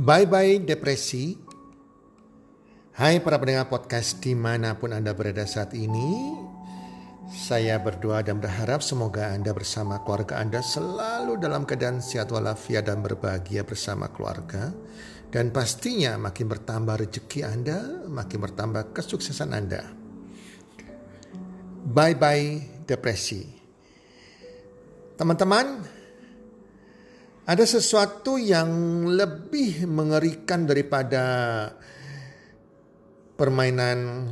Bye-bye depresi. Hai para pendengar podcast di mana pun Anda berada saat ini. Saya berdoa dan berharap semoga Anda bersama keluarga Anda selalu dalam keadaan sehat walafiat dan berbahagia bersama keluarga. Dan pastinya makin bertambah rezeki Anda, makin bertambah kesuksesan Anda. Bye-bye depresi. Teman-teman, ada sesuatu yang lebih mengerikan daripada permainan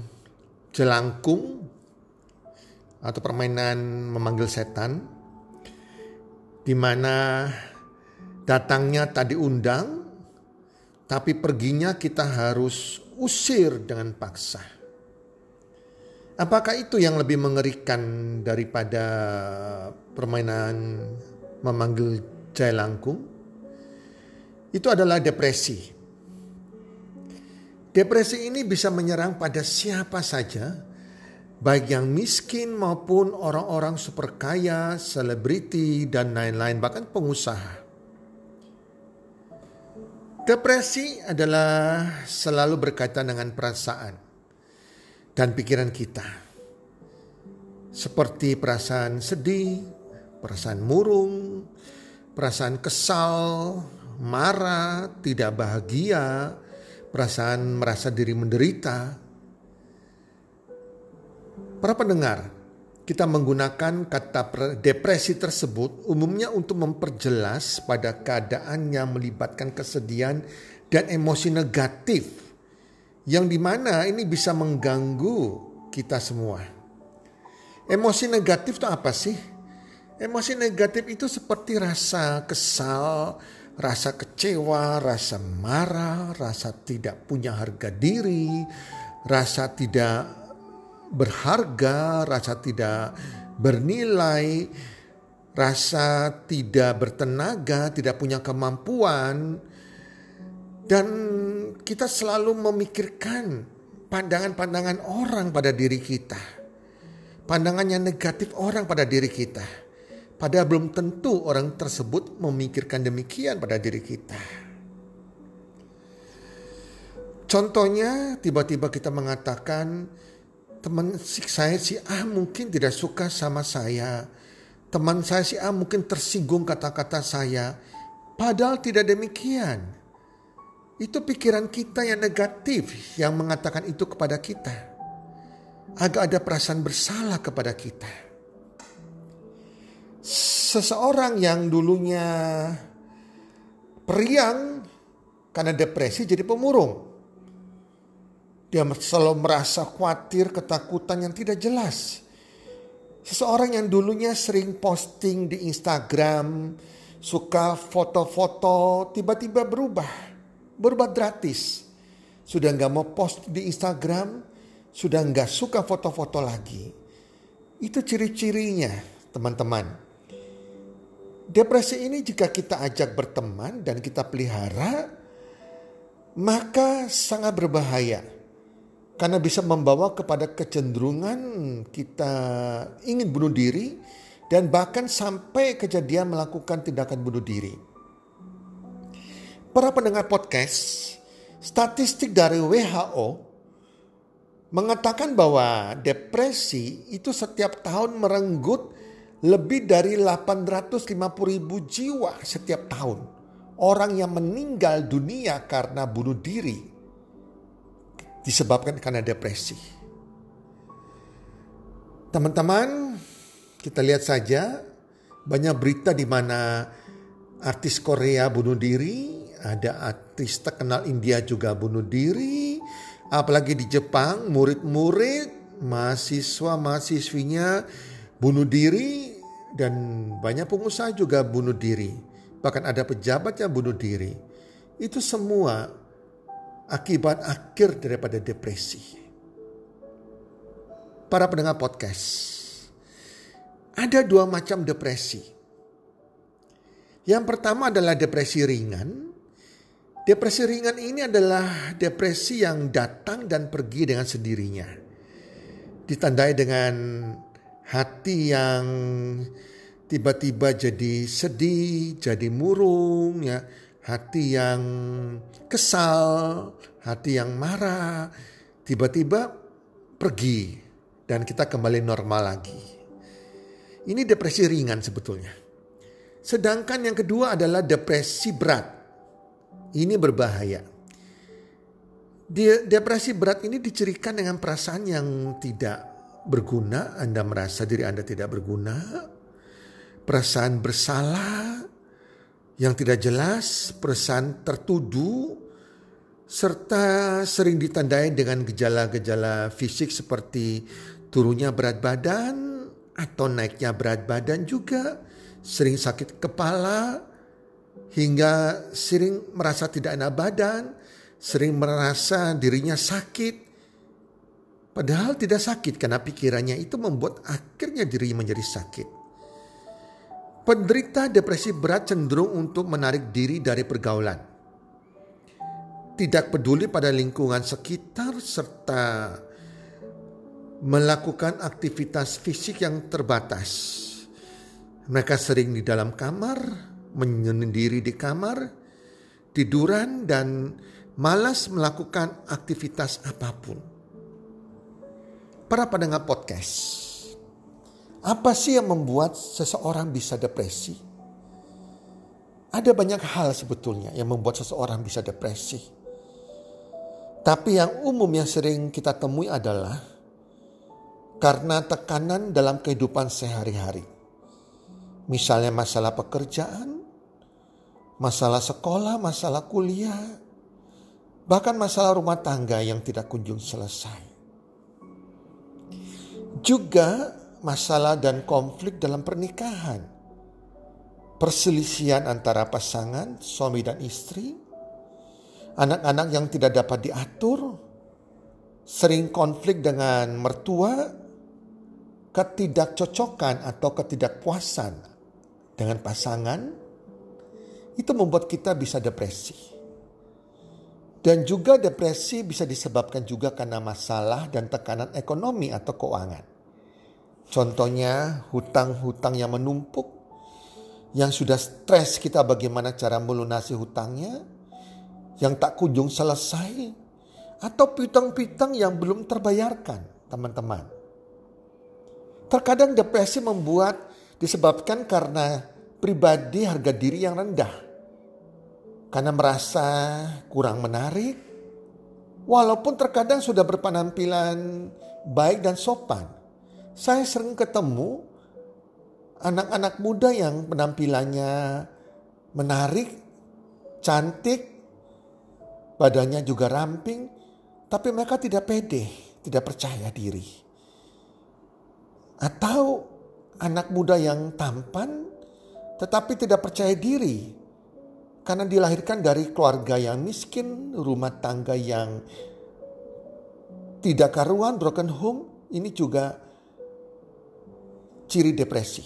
jelangkung atau permainan memanggil setan di mana datangnya tadi undang tapi perginya kita harus usir dengan paksa. Apakah itu yang lebih mengerikan daripada permainan memanggil Jai Langkung itu adalah depresi. Depresi ini bisa menyerang pada siapa saja, baik yang miskin maupun orang-orang super kaya, selebriti, dan lain-lain, bahkan pengusaha. Depresi adalah selalu berkaitan dengan perasaan dan pikiran kita. Seperti perasaan sedih, perasaan murung, perasaan kesal, marah, tidak bahagia, perasaan merasa diri menderita. Para pendengar, kita menggunakan kata depresi tersebut umumnya untuk memperjelas pada keadaan yang melibatkan kesedihan dan emosi negatif yang di mana ini bisa mengganggu kita semua. Emosi negatif itu apa sih? Emosi negatif itu seperti rasa kesal, rasa kecewa, rasa marah, rasa tidak punya harga diri, rasa tidak berharga, rasa tidak bernilai, rasa tidak bertenaga, tidak punya kemampuan, dan kita selalu memikirkan pandangan-pandangan orang pada diri kita, pandangan yang negatif orang pada diri kita. Padahal belum tentu orang tersebut memikirkan demikian pada diri kita. Contohnya tiba-tiba kita mengatakan teman saya si A mungkin tidak suka sama saya. Teman saya si A mungkin tersinggung kata-kata saya. Padahal tidak demikian. Itu pikiran kita yang negatif yang mengatakan itu kepada kita. Agak ada perasaan bersalah kepada kita seseorang yang dulunya periang karena depresi jadi pemurung. Dia selalu merasa khawatir, ketakutan yang tidak jelas. Seseorang yang dulunya sering posting di Instagram, suka foto-foto, tiba-tiba berubah, berubah gratis. Sudah nggak mau post di Instagram, sudah nggak suka foto-foto lagi. Itu ciri-cirinya, teman-teman. Depresi ini jika kita ajak berteman dan kita pelihara, maka sangat berbahaya. Karena bisa membawa kepada kecenderungan kita ingin bunuh diri dan bahkan sampai kejadian melakukan tindakan bunuh diri. Para pendengar podcast, statistik dari WHO mengatakan bahwa depresi itu setiap tahun merenggut lebih dari 850 ribu jiwa setiap tahun. Orang yang meninggal dunia karena bunuh diri disebabkan karena depresi. Teman-teman, kita lihat saja banyak berita di mana artis Korea bunuh diri, ada artis terkenal India juga bunuh diri, apalagi di Jepang murid-murid, mahasiswa-mahasiswinya bunuh diri dan banyak pengusaha juga bunuh diri. Bahkan ada pejabat yang bunuh diri. Itu semua akibat akhir daripada depresi. Para pendengar podcast, ada dua macam depresi. Yang pertama adalah depresi ringan, Depresi ringan ini adalah depresi yang datang dan pergi dengan sendirinya. Ditandai dengan hati yang tiba-tiba jadi sedih, jadi murung, ya, hati yang kesal, hati yang marah, tiba-tiba pergi dan kita kembali normal lagi. Ini depresi ringan sebetulnya. Sedangkan yang kedua adalah depresi berat. Ini berbahaya. Depresi berat ini dicirikan dengan perasaan yang tidak berguna. Anda merasa diri Anda tidak berguna. Perasaan bersalah yang tidak jelas, perasaan tertuduh, serta sering ditandai dengan gejala-gejala fisik seperti turunnya berat badan atau naiknya berat badan juga, sering sakit kepala, hingga sering merasa tidak enak badan, sering merasa dirinya sakit. Padahal tidak sakit karena pikirannya itu membuat akhirnya dirinya menjadi sakit. Penderita depresi berat cenderung untuk menarik diri dari pergaulan. Tidak peduli pada lingkungan sekitar serta melakukan aktivitas fisik yang terbatas. Mereka sering di dalam kamar, menyendiri di kamar, tiduran dan malas melakukan aktivitas apa pun. Para pendengar podcast, apa sih yang membuat seseorang bisa depresi? Ada banyak hal sebetulnya yang membuat seseorang bisa depresi. Tapi yang umum yang sering kita temui adalah karena tekanan dalam kehidupan sehari-hari. Misalnya masalah pekerjaan, masalah sekolah, masalah kuliah, bahkan masalah rumah tangga yang tidak kunjung selesai. Juga masalah dan konflik dalam pernikahan, perselisihan antara pasangan, suami dan istri, anak-anak yang tidak dapat diatur, sering konflik dengan mertua, ketidakcocokan atau ketidakpuasan dengan pasangan, itu membuat kita bisa depresi. Dan juga depresi bisa disebabkan juga karena masalah dan tekanan ekonomi atau keuangan. Contohnya hutang-hutang yang menumpuk, yang sudah stres kita bagaimana cara melunasi hutangnya, yang tak kunjung selesai, atau piutang-piutang yang belum terbayarkan teman-teman. Terkadang depresi membuat disebabkan karena pribadi harga diri yang rendah karena merasa kurang menarik, walaupun terkadang sudah berpenampilan baik dan sopan. Saya sering ketemu anak-anak muda yang penampilannya menarik, cantik, badannya juga ramping, tapi mereka tidak pede, tidak percaya diri. Atau anak muda yang tampan tetapi tidak percaya diri karena dilahirkan dari keluarga yang miskin, rumah tangga yang tidak karuan, broken home, ini juga ciri depresi.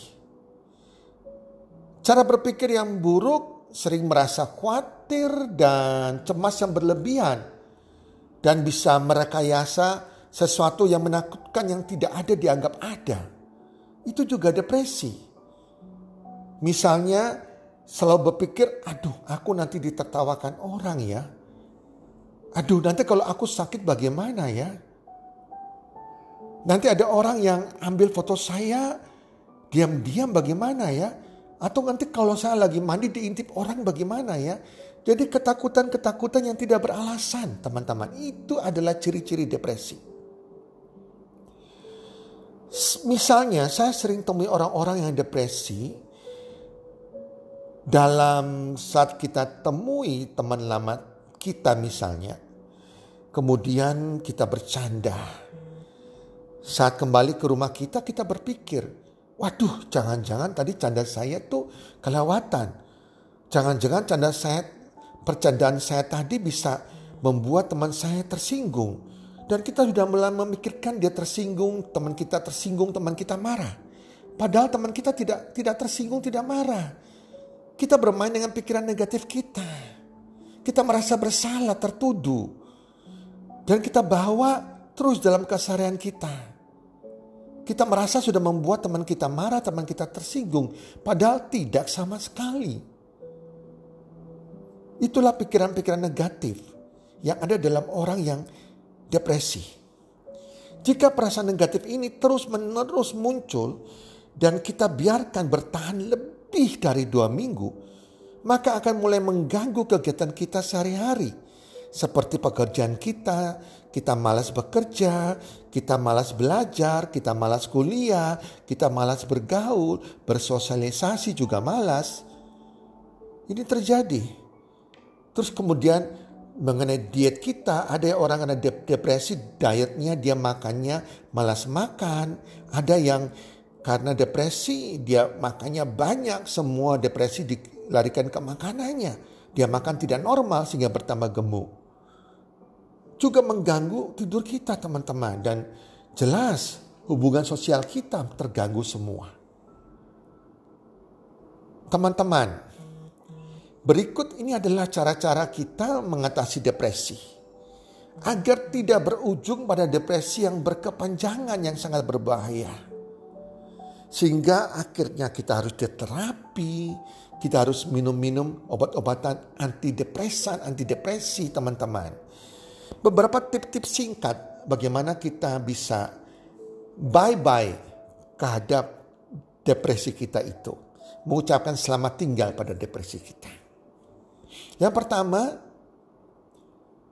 Cara berpikir yang buruk, sering merasa khawatir dan cemas yang berlebihan, dan bisa merekayasa sesuatu yang menakutkan yang tidak ada dianggap ada. Itu juga depresi. Misalnya, selalu berpikir, aduh aku nanti ditertawakan orang ya. Aduh nanti kalau aku sakit bagaimana ya? Nanti ada orang yang ambil foto saya diam-diam bagaimana ya? Atau nanti kalau saya lagi mandi diintip orang bagaimana ya? Jadi ketakutan-ketakutan yang tidak beralasan teman-teman. Itu adalah ciri-ciri depresi. Misalnya saya sering temui orang-orang yang depresi. Dalam saat kita temui teman lama kita misalnya. Kemudian kita bercanda. Saat kembali ke rumah kita kita berpikir. Waduh jangan-jangan tadi canda saya tuh kelewatan. Jangan-jangan canda saya percandaan saya tadi bisa membuat teman saya tersinggung. Dan kita sudah mulai memikirkan dia tersinggung, teman kita tersinggung, teman kita marah. Padahal teman kita tidak tidak tersinggung, tidak marah. Kita bermain dengan pikiran negatif kita. Kita merasa bersalah, tertuduh. Dan kita bawa terus dalam keseharian kita. Kita merasa sudah membuat teman kita marah, teman kita tersinggung. Padahal tidak sama sekali. Itulah pikiran-pikiran negatif yang ada dalam orang yang depresi. Jika perasaan negatif ini terus-menerus muncul dan kita biarkan bertahan lebih dari dua minggu, maka akan mulai mengganggu kegiatan kita sehari-hari. Seperti pekerjaan kita, kita malas bekerja, kita malas belajar, kita malas kuliah, kita malas bergaul, bersosialisasi juga malas. Ini terjadi Terus kemudian mengenai diet kita, ada orang ada depresi, dietnya dia makannya malas makan. Ada yang karena depresi dia makannya banyak, semua depresi dilarikan ke makanannya. Dia makan tidak normal sehingga bertambah gemuk. Juga mengganggu tidur kita teman-teman dan jelas hubungan sosial kita terganggu semua. Teman-teman, Berikut ini adalah cara-cara kita mengatasi depresi. Agar tidak berujung pada depresi yang berkepanjangan yang sangat berbahaya. Sehingga akhirnya kita harus diterapi, kita harus minum-minum obat-obatan antidepresan, antidepresi teman-teman. Beberapa tips-tips singkat bagaimana kita bisa bye-bye terhadap depresi kita itu. Mengucapkan selamat tinggal pada depresi kita. Yang pertama,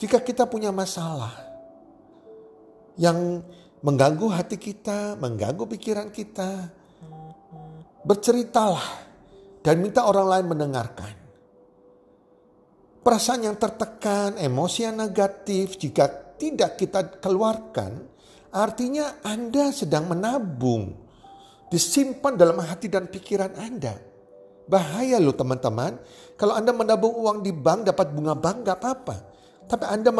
jika kita punya masalah yang mengganggu hati kita, mengganggu pikiran kita, berceritalah dan minta orang lain mendengarkan. Perasaan yang tertekan, emosi yang negatif, jika tidak kita keluarkan, artinya Anda sedang menabung, disimpan dalam hati dan pikiran Anda. Bahaya loh teman-teman. Kalau Anda menabung uang di bank dapat bunga bank gak apa-apa. Tapi Anda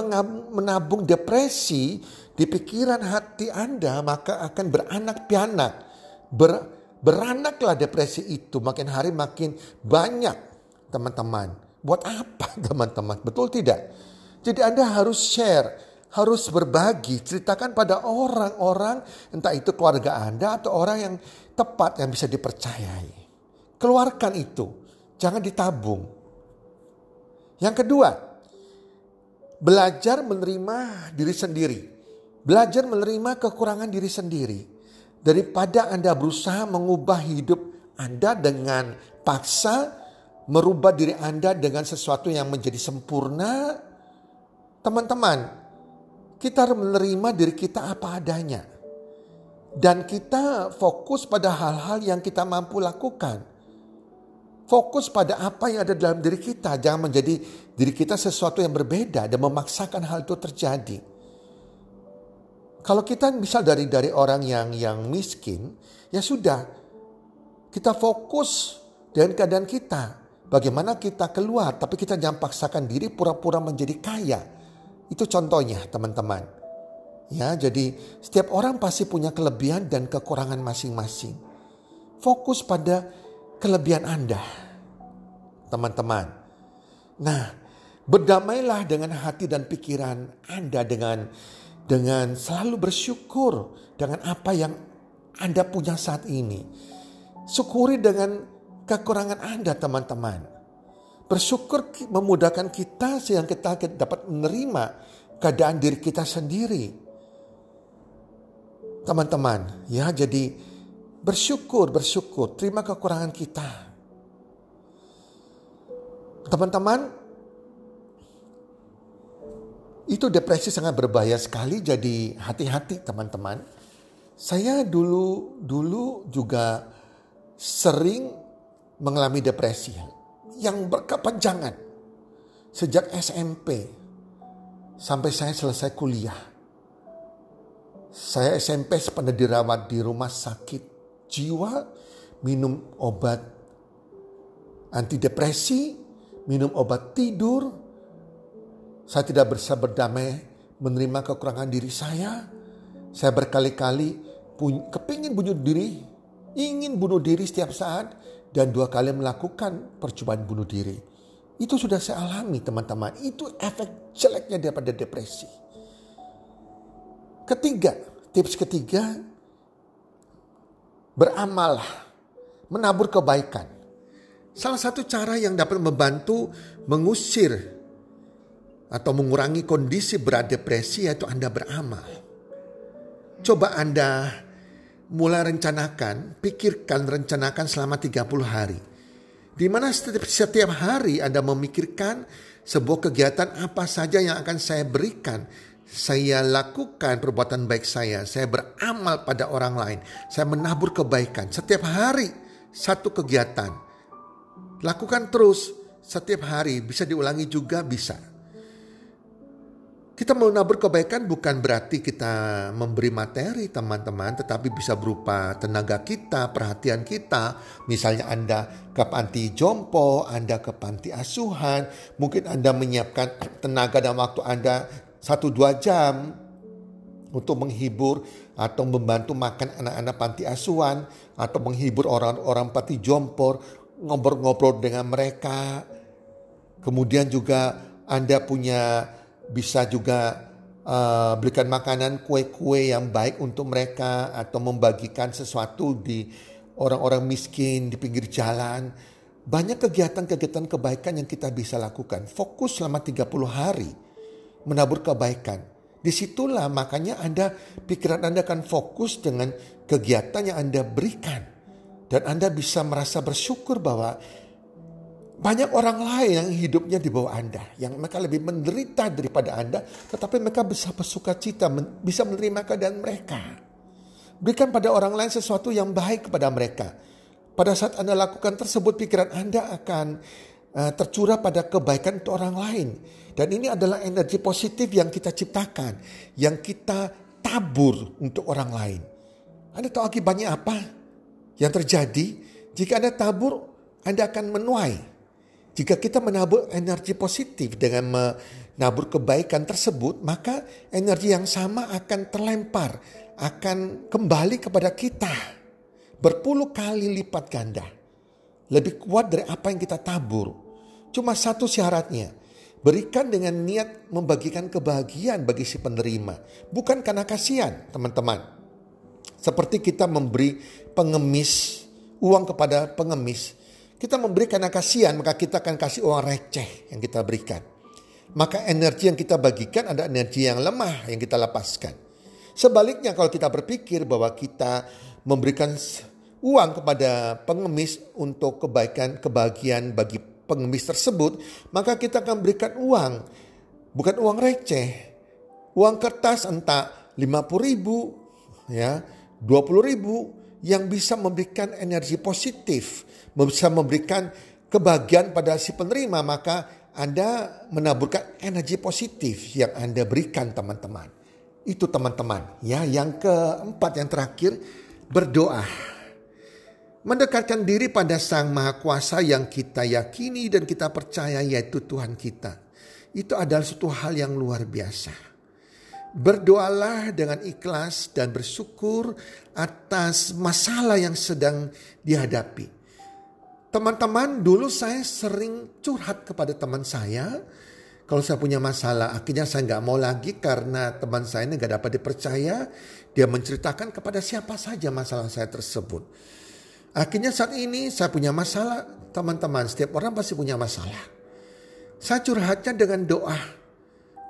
menabung depresi di pikiran hati Anda maka akan beranak pianak. Ber, beranaklah depresi itu makin hari makin banyak teman-teman. Buat apa teman-teman? Betul tidak? Jadi Anda harus share, harus berbagi, ceritakan pada orang-orang entah itu keluarga Anda atau orang yang tepat yang bisa dipercayai. Keluarkan itu. Jangan ditabung. Yang kedua, belajar menerima diri sendiri. Belajar menerima kekurangan diri sendiri. Daripada Anda berusaha mengubah hidup Anda dengan paksa, merubah diri Anda dengan sesuatu yang menjadi sempurna. Teman-teman, kita harus menerima diri kita apa adanya. Dan kita fokus pada hal-hal yang kita mampu lakukan. Fokus pada apa yang ada dalam diri kita. Jangan menjadi diri kita sesuatu yang berbeda dan memaksakan hal itu terjadi. Kalau kita misal dari dari orang yang yang miskin, ya sudah. Kita fokus dengan keadaan kita. Bagaimana kita keluar, tapi kita jangan paksakan diri pura-pura menjadi kaya. Itu contohnya teman-teman. Ya, jadi setiap orang pasti punya kelebihan dan kekurangan masing-masing. Fokus pada kelebihan Anda, teman-teman. Nah, berdamailah dengan hati dan pikiran Anda dengan dengan selalu bersyukur dengan apa yang Anda punya saat ini. Syukuri dengan kekurangan Anda, teman-teman. Bersyukur memudahkan kita sehingga kita dapat menerima keadaan diri kita sendiri. Teman-teman, ya jadi bersyukur, bersyukur, terima kekurangan kita. Teman-teman, itu depresi sangat berbahaya sekali jadi hati-hati teman-teman. Saya dulu dulu juga sering mengalami depresi yang berkepanjangan sejak SMP sampai saya selesai kuliah. Saya SMP pernah dirawat di rumah sakit jiwa, minum obat antidepresi, minum obat tidur. Saya tidak bisa berdamai menerima kekurangan diri saya. Saya berkali-kali kepingin bunuh diri, ingin bunuh diri setiap saat, dan dua kali melakukan percobaan bunuh diri. Itu sudah saya alami teman-teman. Itu efek jeleknya daripada depresi. Ketiga, tips ketiga, beramallah, menabur kebaikan. Salah satu cara yang dapat membantu mengusir atau mengurangi kondisi berat depresi yaitu Anda beramal. Coba Anda mulai rencanakan, pikirkan, rencanakan selama 30 hari. Di mana setiap, setiap hari Anda memikirkan sebuah kegiatan apa saja yang akan saya berikan saya lakukan perbuatan baik saya, saya beramal pada orang lain, saya menabur kebaikan setiap hari satu kegiatan. Lakukan terus setiap hari, bisa diulangi juga bisa. Kita menabur kebaikan bukan berarti kita memberi materi teman-teman, tetapi bisa berupa tenaga kita, perhatian kita. Misalnya Anda ke panti jompo, Anda ke panti asuhan, mungkin Anda menyiapkan tenaga dan waktu Anda satu dua jam untuk menghibur atau membantu makan anak-anak panti asuhan atau menghibur orang-orang panti jompor, ngobrol-ngobrol dengan mereka. Kemudian juga Anda punya bisa juga uh, berikan makanan kue-kue yang baik untuk mereka atau membagikan sesuatu di orang-orang miskin di pinggir jalan. Banyak kegiatan-kegiatan kebaikan yang kita bisa lakukan. Fokus selama 30 hari menabur kebaikan. Di situlah makanya Anda, pikiran Anda akan fokus dengan kegiatan yang Anda berikan. Dan Anda bisa merasa bersyukur bahwa banyak orang lain yang hidupnya di bawah Anda. Yang mereka lebih menderita daripada Anda. Tetapi mereka bisa bersuka cita, bisa menerima keadaan mereka. Berikan pada orang lain sesuatu yang baik kepada mereka. Pada saat Anda lakukan tersebut, pikiran Anda akan uh, tercurah pada kebaikan untuk orang lain dan ini adalah energi positif yang kita ciptakan, yang kita tabur untuk orang lain. Anda tahu akibatnya apa yang terjadi? Jika Anda tabur, Anda akan menuai. Jika kita menabur energi positif dengan menabur kebaikan tersebut, maka energi yang sama akan terlempar, akan kembali kepada kita. Berpuluh kali lipat ganda. Lebih kuat dari apa yang kita tabur. Cuma satu syaratnya, Berikan dengan niat membagikan kebahagiaan bagi si penerima. Bukan karena kasihan teman-teman. Seperti kita memberi pengemis, uang kepada pengemis. Kita memberi karena kasihan, maka kita akan kasih uang receh yang kita berikan. Maka energi yang kita bagikan ada energi yang lemah yang kita lepaskan. Sebaliknya kalau kita berpikir bahwa kita memberikan uang kepada pengemis untuk kebaikan, kebahagiaan bagi pengemis tersebut, maka kita akan berikan uang. Bukan uang receh. Uang kertas entah 50 ribu, ya, 20 ribu yang bisa memberikan energi positif, bisa memberikan kebahagiaan pada si penerima, maka Anda menaburkan energi positif yang Anda berikan teman-teman. Itu teman-teman. Ya, yang keempat yang terakhir berdoa. Mendekatkan diri pada Sang Maha Kuasa yang kita yakini dan kita percaya yaitu Tuhan kita. Itu adalah suatu hal yang luar biasa. Berdoalah dengan ikhlas dan bersyukur atas masalah yang sedang dihadapi. Teman-teman, dulu saya sering curhat kepada teman saya. Kalau saya punya masalah, akhirnya saya nggak mau lagi karena teman saya ini nggak dapat dipercaya. Dia menceritakan kepada siapa saja masalah saya tersebut. Akhirnya saat ini saya punya masalah, teman-teman. Setiap orang pasti punya masalah. Saya curhatnya dengan doa.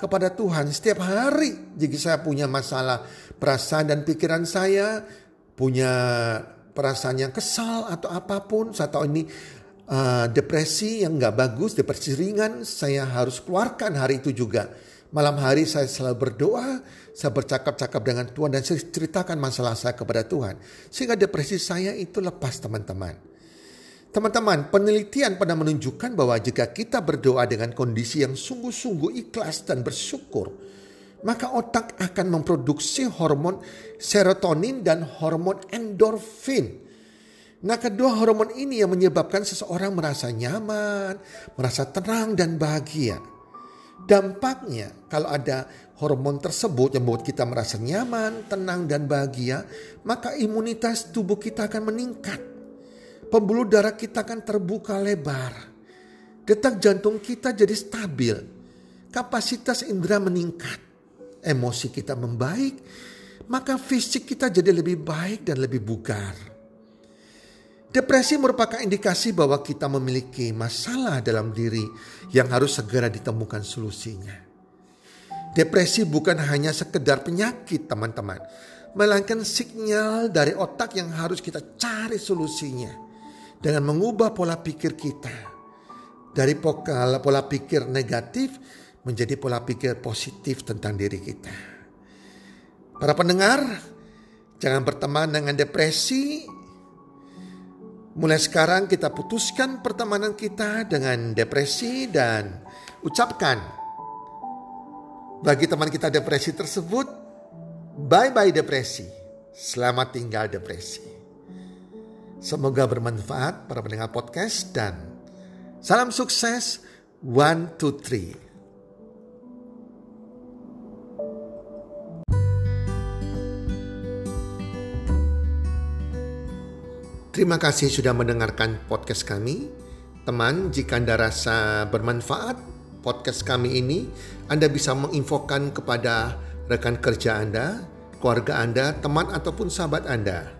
Kepada Tuhan setiap hari. Jika saya punya masalah perasaan dan pikiran saya, punya perasaan yang kesal atau apa pun, saya tahu ini uh, depresi yang nggak bagus, depresi ringan, saya harus keluarkan hari itu juga. Malam hari saya selalu berdoa, saya bercakap-cakap dengan Tuhan dan saya ceritakan masalah saya kepada Tuhan. Sehingga depresi saya itu lepas teman-teman. Teman-teman, penelitian pernah menunjukkan bahwa jika kita berdoa dengan kondisi yang sungguh-sungguh ikhlas dan bersyukur, maka otak akan memproduksi hormon serotonin dan hormon endorfin. Nah, kedua hormon ini yang menyebabkan seseorang merasa nyaman, merasa tenang dan bahagia. Dampaknya, kalau ada hormon tersebut yang membuat kita merasa nyaman, tenang, dan bahagia, maka imunitas tubuh kita akan meningkat pembuluh darah kita akan terbuka lebar. Detak jantung kita jadi stabil. Kapasitas indera meningkat. Emosi kita membaik, maka fisik kita jadi lebih baik dan lebih bugar. Depresi merupakan indikasi bahwa kita memiliki masalah dalam diri yang harus segera ditemukan solusinya. Depresi bukan hanya sekedar penyakit, teman-teman, melainkan sinyal dari otak yang harus kita cari solusinya dengan mengubah pola pikir kita dari pola pikir negatif menjadi pola pikir positif tentang diri kita. Para pendengar, jangan berteman dengan depresi. Mulai sekarang kita putuskan pertemanan kita dengan depresi dan ucapkan bagi teman kita depresi tersebut, bye-bye depresi. Selamat tinggal depresi. Semoga bermanfaat para pendengar podcast dan salam sukses one two three. Terima kasih sudah mendengarkan podcast kami. Teman, jika Anda rasa bermanfaat podcast kami ini, Anda bisa menginfokan kepada rekan kerja Anda, keluarga Anda, teman ataupun sahabat Anda